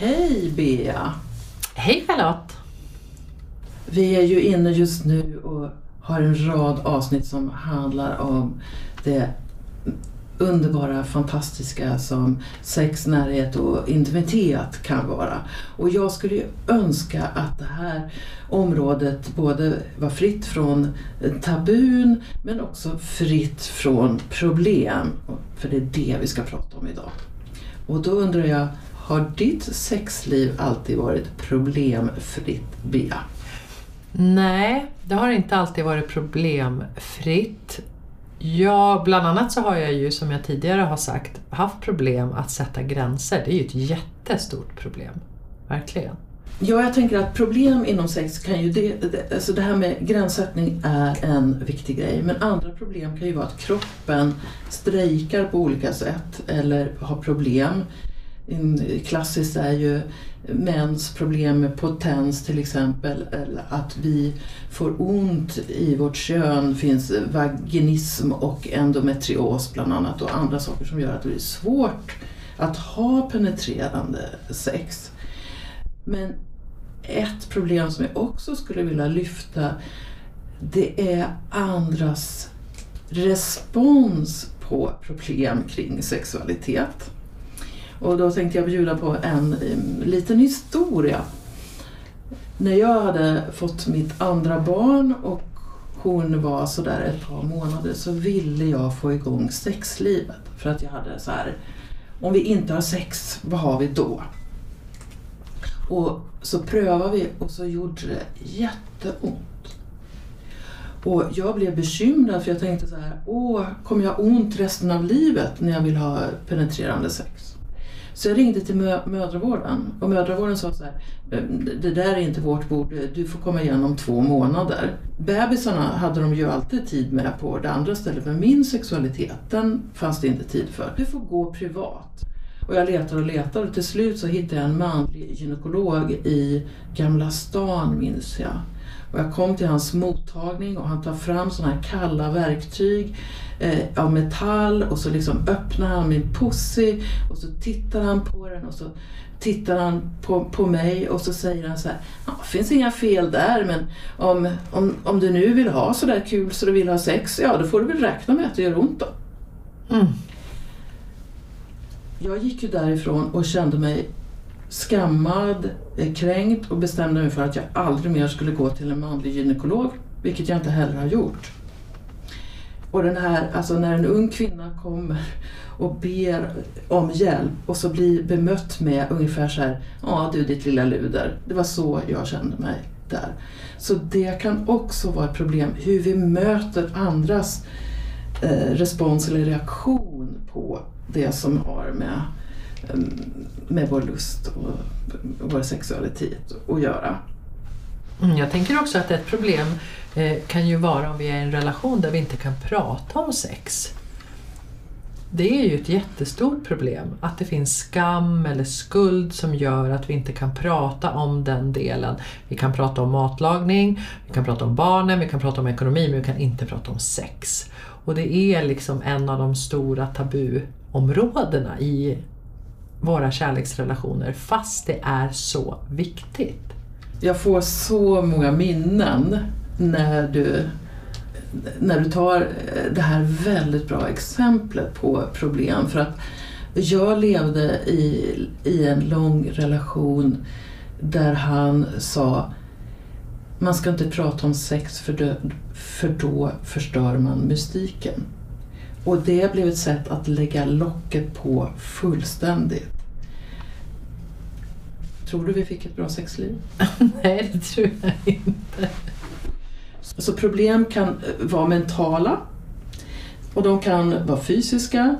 Hej Bea! Hej Charlotte! Vi är ju inne just nu och har en rad avsnitt som handlar om det underbara, fantastiska som sex, närhet och intimitet kan vara. Och jag skulle ju önska att det här området både var fritt från tabun men också fritt från problem. För det är det vi ska prata om idag. Och då undrar jag, har ditt sexliv alltid varit problemfritt, Bea? Nej, det har inte alltid varit problemfritt. Ja, bland annat så har jag ju som jag tidigare har sagt haft problem att sätta gränser. Det är ju ett jättestort problem. Verkligen. Ja, jag tänker att problem inom sex kan ju... Det, det, alltså det här med gränssättning är en viktig grej. Men andra problem kan ju vara att kroppen strejkar på olika sätt eller har problem. Klassiskt är ju mäns problem med potens till exempel, eller att vi får ont i vårt kön, finns vaginism och endometrios bland annat och andra saker som gör att det blir svårt att ha penetrerande sex. Men ett problem som jag också skulle vilja lyfta det är andras respons på problem kring sexualitet. Och då tänkte jag bjuda på en liten historia. När jag hade fått mitt andra barn och hon var sådär ett par månader så ville jag få igång sexlivet. För att jag hade så här, om vi inte har sex, vad har vi då? Och så prövade vi och så gjorde det jätteont. Och jag blev bekymrad för jag tänkte så här, åh, kommer jag ha ont resten av livet när jag vill ha penetrerande sex? Så jag ringde till mö mödravården och mödravården sa så här, ehm, det där är inte vårt bord, du får komma igen om två månader. Bebisarna hade de ju alltid tid med på det andra stället, men min sexualitet, den fanns det inte tid för. Du får gå privat. Och jag letar och letar och till slut så hittade jag en manlig gynekolog i Gamla stan minns jag. Och jag kom till hans mottagning och han tar fram sådana här kalla verktyg eh, av metall och så liksom öppnar han min pussy och så tittar han på den och så tittar han på, på mig och så säger han så här, ja, det finns inga fel där men om, om, om du nu vill ha sådär kul så du vill ha sex, ja då får du väl räkna med att det gör ont då. Mm. Jag gick ju därifrån och kände mig skammad, eh, kränkt och bestämde mig för att jag aldrig mer skulle gå till en manlig gynekolog, vilket jag inte heller har gjort. Och den här, alltså när en ung kvinna kommer och ber om hjälp och så blir bemött med ungefär så här, ja du ditt lilla luder. Det var så jag kände mig där. Så det kan också vara ett problem, hur vi möter andras eh, respons eller reaktion på det som har med Eh, med vår lust och vår sexualitet att göra. Mm, jag tänker också att ett problem eh, kan ju vara om vi är i en relation där vi inte kan prata om sex. Det är ju ett jättestort problem att det finns skam eller skuld som gör att vi inte kan prata om den delen. Vi kan prata om matlagning, vi kan prata om barnen, vi kan prata om ekonomi men vi kan inte prata om sex. Och det är liksom en av de stora tabuområdena i våra kärleksrelationer fast det är så viktigt. Jag får så många minnen när du, när du tar det här väldigt bra exemplet på problem. För att jag levde i, i en lång relation där han sa man ska inte prata om sex för, då, för då förstör man mystiken. Och det blev ett sätt att lägga locket på fullständigt. Tror du vi fick ett bra sexliv? Nej, det tror jag inte. Så problem kan vara mentala och de kan vara fysiska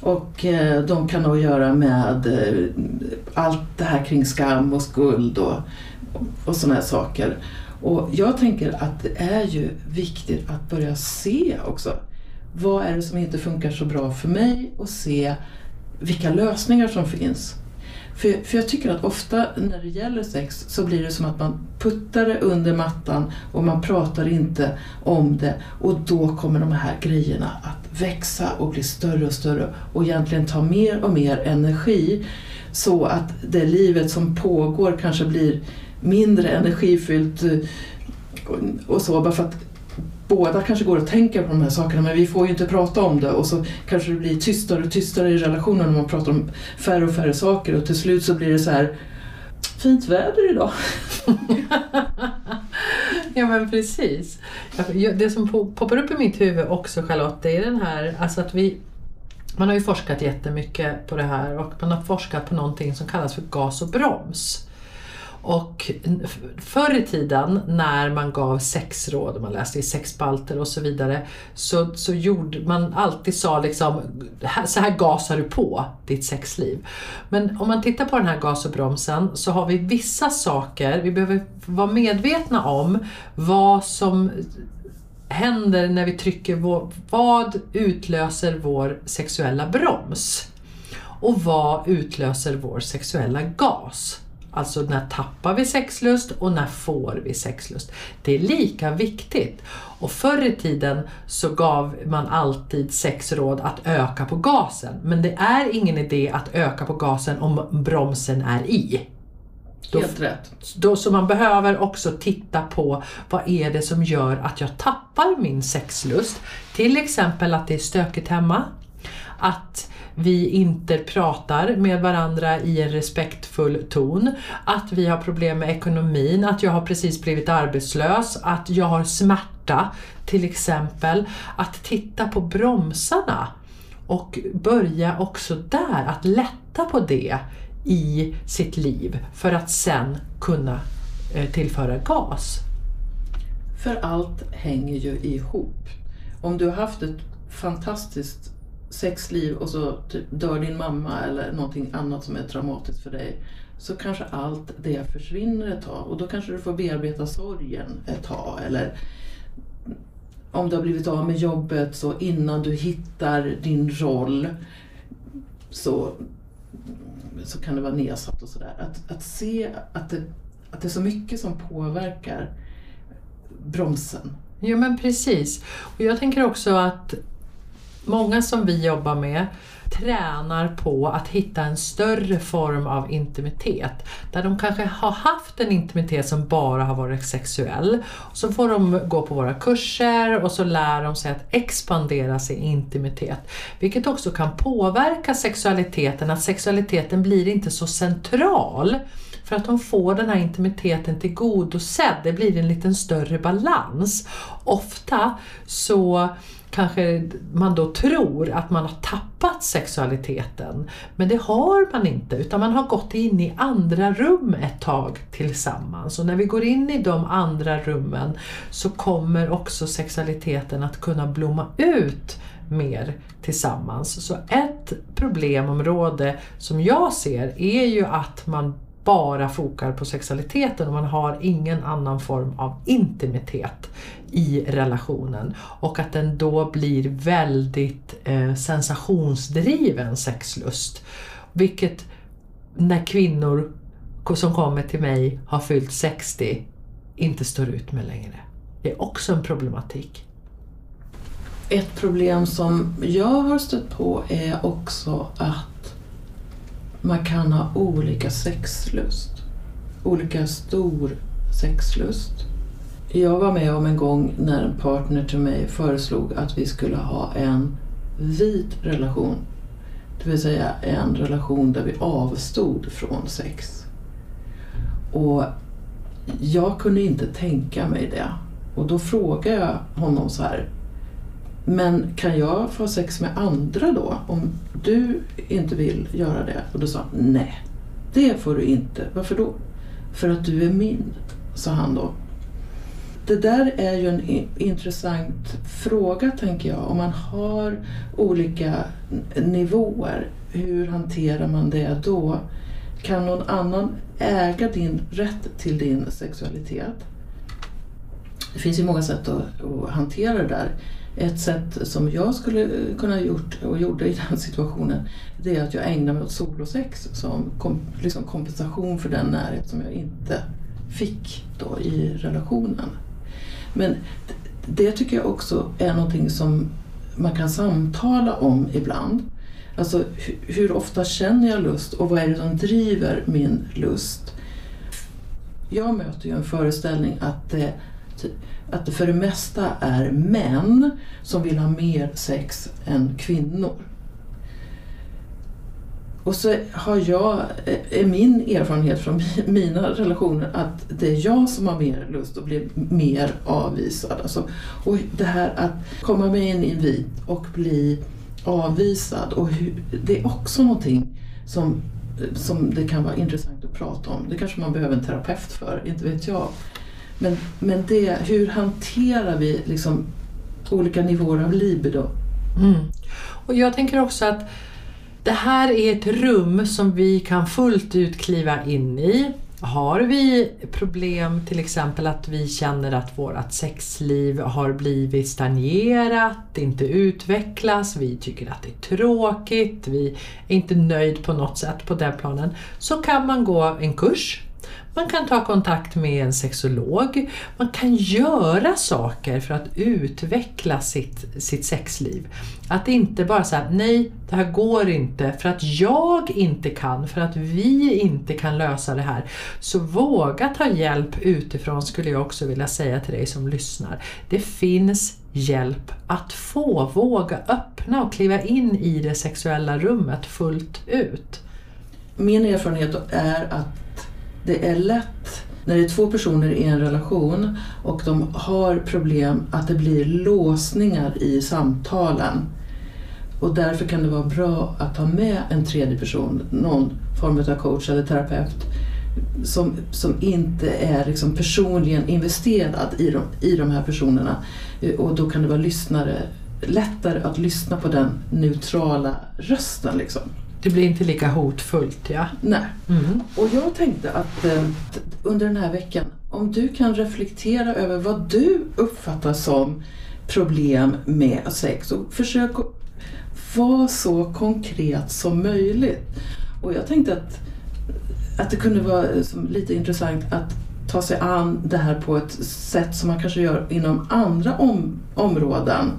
Och eh, de kan ha att göra med eh, allt det här kring skam och skuld och, och sådana här saker. Och jag tänker att det är ju viktigt att börja se också. Vad är det som inte funkar så bra för mig och se vilka lösningar som finns. För, för jag tycker att ofta när det gäller sex så blir det som att man puttar det under mattan och man pratar inte om det och då kommer de här grejerna att växa och bli större och större och egentligen ta mer och mer energi så att det livet som pågår kanske blir mindre energifyllt och så bara för att båda kanske går och tänker på de här sakerna men vi får ju inte prata om det och så kanske det blir tystare och tystare i relationen när man pratar om färre och färre saker och till slut så blir det så här fint väder idag. ja men precis. Det som poppar upp i mitt huvud också Charlotte, det är den här, alltså att vi man har ju forskat jättemycket på det här och man har forskat på någonting som kallas för gas och broms. Och förr i tiden när man gav sexråd, man läste i sexspalter och så vidare, så, så gjorde man alltid sa liksom så här gasar du på ditt sexliv. Men om man tittar på den här gas och bromsen så har vi vissa saker, vi behöver vara medvetna om vad som händer när vi trycker vår, vad utlöser vår sexuella broms? Och vad utlöser vår sexuella gas? Alltså när tappar vi sexlust och när får vi sexlust? Det är lika viktigt. Och förr i tiden så gav man alltid sexråd att öka på gasen. Men det är ingen idé att öka på gasen om bromsen är i. Helt då, rätt. Då, så man behöver också titta på vad är det som gör att jag tappar min sexlust. Till exempel att det är stökigt hemma. Att vi inte pratar med varandra i en respektfull ton, att vi har problem med ekonomin, att jag har precis blivit arbetslös, att jag har smärta till exempel. Att titta på bromsarna och börja också där att lätta på det i sitt liv för att sen kunna eh, tillföra gas. För allt hänger ju ihop. Om du har haft ett fantastiskt sexliv och så typ dör din mamma eller någonting annat som är traumatiskt för dig så kanske allt det försvinner ett tag och då kanske du får bearbeta sorgen ett tag. Eller om du har blivit av med jobbet så innan du hittar din roll så, så kan det vara nedsatt och sådär. Att, att se att det, att det är så mycket som påverkar bromsen. Ja men precis. Och jag tänker också att många som vi jobbar med tränar på att hitta en större form av intimitet. Där de kanske har haft en intimitet som bara har varit sexuell. Så får de gå på våra kurser och så lär de sig att expandera sin intimitet. Vilket också kan påverka sexualiteten, att sexualiteten blir inte så central. För att de får den här intimiteten tillgodosedd, det blir en liten större balans. Ofta så kanske man då tror att man har tappat sexualiteten. Men det har man inte utan man har gått in i andra rum ett tag tillsammans. Och när vi går in i de andra rummen så kommer också sexualiteten att kunna blomma ut mer tillsammans. Så ett problemområde som jag ser är ju att man bara fokar på sexualiteten och man har ingen annan form av intimitet i relationen. Och att den då blir väldigt eh, sensationsdriven sexlust. Vilket när kvinnor som kommer till mig har fyllt 60 inte står ut med längre. Det är också en problematik. Ett problem som jag har stött på är också att man kan ha olika sexlust. Olika stor sexlust. Jag var med om en gång när en partner till mig föreslog att vi skulle ha en vit relation. Det vill säga en relation där vi avstod från sex. Och jag kunde inte tänka mig det. Och då frågade jag honom så här, men kan jag få sex med andra då? Om du inte vill göra det? Och då sa han, nej, det får du inte. Varför då? För att du är min, sa han då. det där är ju en intressant fråga tänker jag. Om man har olika nivåer, hur hanterar man det då? Kan någon annan äga din rätt till din sexualitet? Det finns ju många sätt att, att hantera det där. Ett sätt som jag skulle kunna gjort och gjorde i den situationen det är att jag ägnar mig åt solosex som kom, liksom kompensation för den närhet som jag inte fick då i relationen. Men det tycker jag också är någonting som man kan samtala om ibland. Alltså hur ofta känner jag lust och vad är det som driver min lust? Jag möter ju en föreställning att det, Typ, att det för det mesta är män som vill ha mer sex än kvinnor. Och så har jag, eh, är min erfarenhet från mina relationer att det är jag som har mer lust att bli mer avvisad. Alltså, och det här att komma med en invit och bli avvisad, och hur, det är också någonting som, eh, som det kan vara intressant att prata om. Det kanske man behöver en terapeut för, inte vet jag. Men, men det, hur hanterar vi liksom olika nivåer av libido? Mm. Och jag tänker också att det här är ett rum som vi kan fullt ut kliva in i. Har vi problem, till exempel att vi känner att vårt sexliv har blivit stagnerat, inte utvecklas, vi tycker att det är tråkigt, vi är inte nöjd på något sätt på den planen, så kan man gå en kurs man kan ta kontakt med en sexolog. Man kan göra saker för att utveckla sitt, sitt sexliv. Att inte bara säga nej, det här går inte för att jag inte kan, för att vi inte kan lösa det här. Så våga ta hjälp utifrån skulle jag också vilja säga till dig som lyssnar. Det finns hjälp att få. Våga öppna och kliva in i det sexuella rummet fullt ut. Min erfarenhet är att det är lätt när det är två personer i en relation och de har problem att det blir låsningar i samtalen. Och därför kan det vara bra att ha med en tredje person, någon form av coach eller terapeut som, som inte är liksom personligen investerad i de, i de här personerna. Och då kan det vara lyssnare, lättare att lyssna på den neutrala rösten. Liksom. Det blir inte lika hotfullt, ja. Nej. Mm. Och jag tänkte att eh, under den här veckan, om du kan reflektera över vad du uppfattar som problem med sex och försök vara så konkret som möjligt. Och jag tänkte att, att det kunde vara lite intressant att ta sig an det här på ett sätt som man kanske gör inom andra om, områden.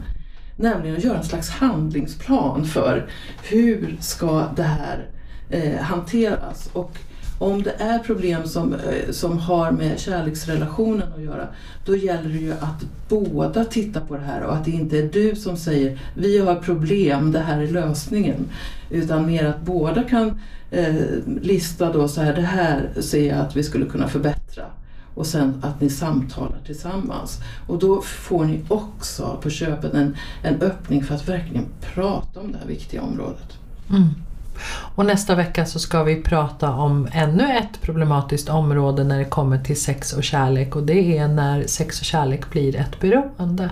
Nämligen att göra en slags handlingsplan för hur ska det här eh, hanteras. Och om det är problem som, eh, som har med kärleksrelationen att göra, då gäller det ju att båda tittar på det här och att det inte är du som säger vi har problem, det här är lösningen. Utan mer att båda kan eh, lista då så här, det här ser jag att vi skulle kunna förbättra och sen att ni samtalar tillsammans. Och då får ni också på köpet en, en öppning för att verkligen prata om det här viktiga området. Mm. Och nästa vecka så ska vi prata om ännu ett problematiskt område när det kommer till sex och kärlek och det är när sex och kärlek blir ett beroende.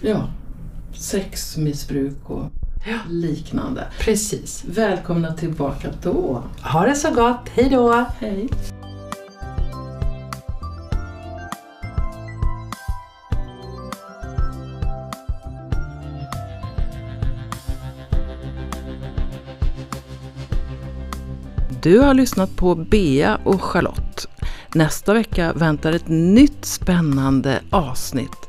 Ja, sexmissbruk och ja. liknande. Precis. Välkomna tillbaka då. Ha det så gott, hej då! Hej. Du har lyssnat på Bea och Charlotte. Nästa vecka väntar ett nytt spännande avsnitt.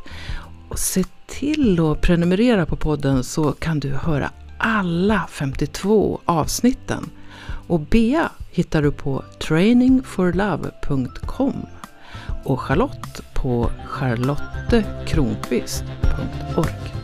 Och se till att prenumerera på podden så kan du höra alla 52 avsnitten. Och Bea hittar du på trainingforlove.com och Charlotte på charlottekronqvist.org.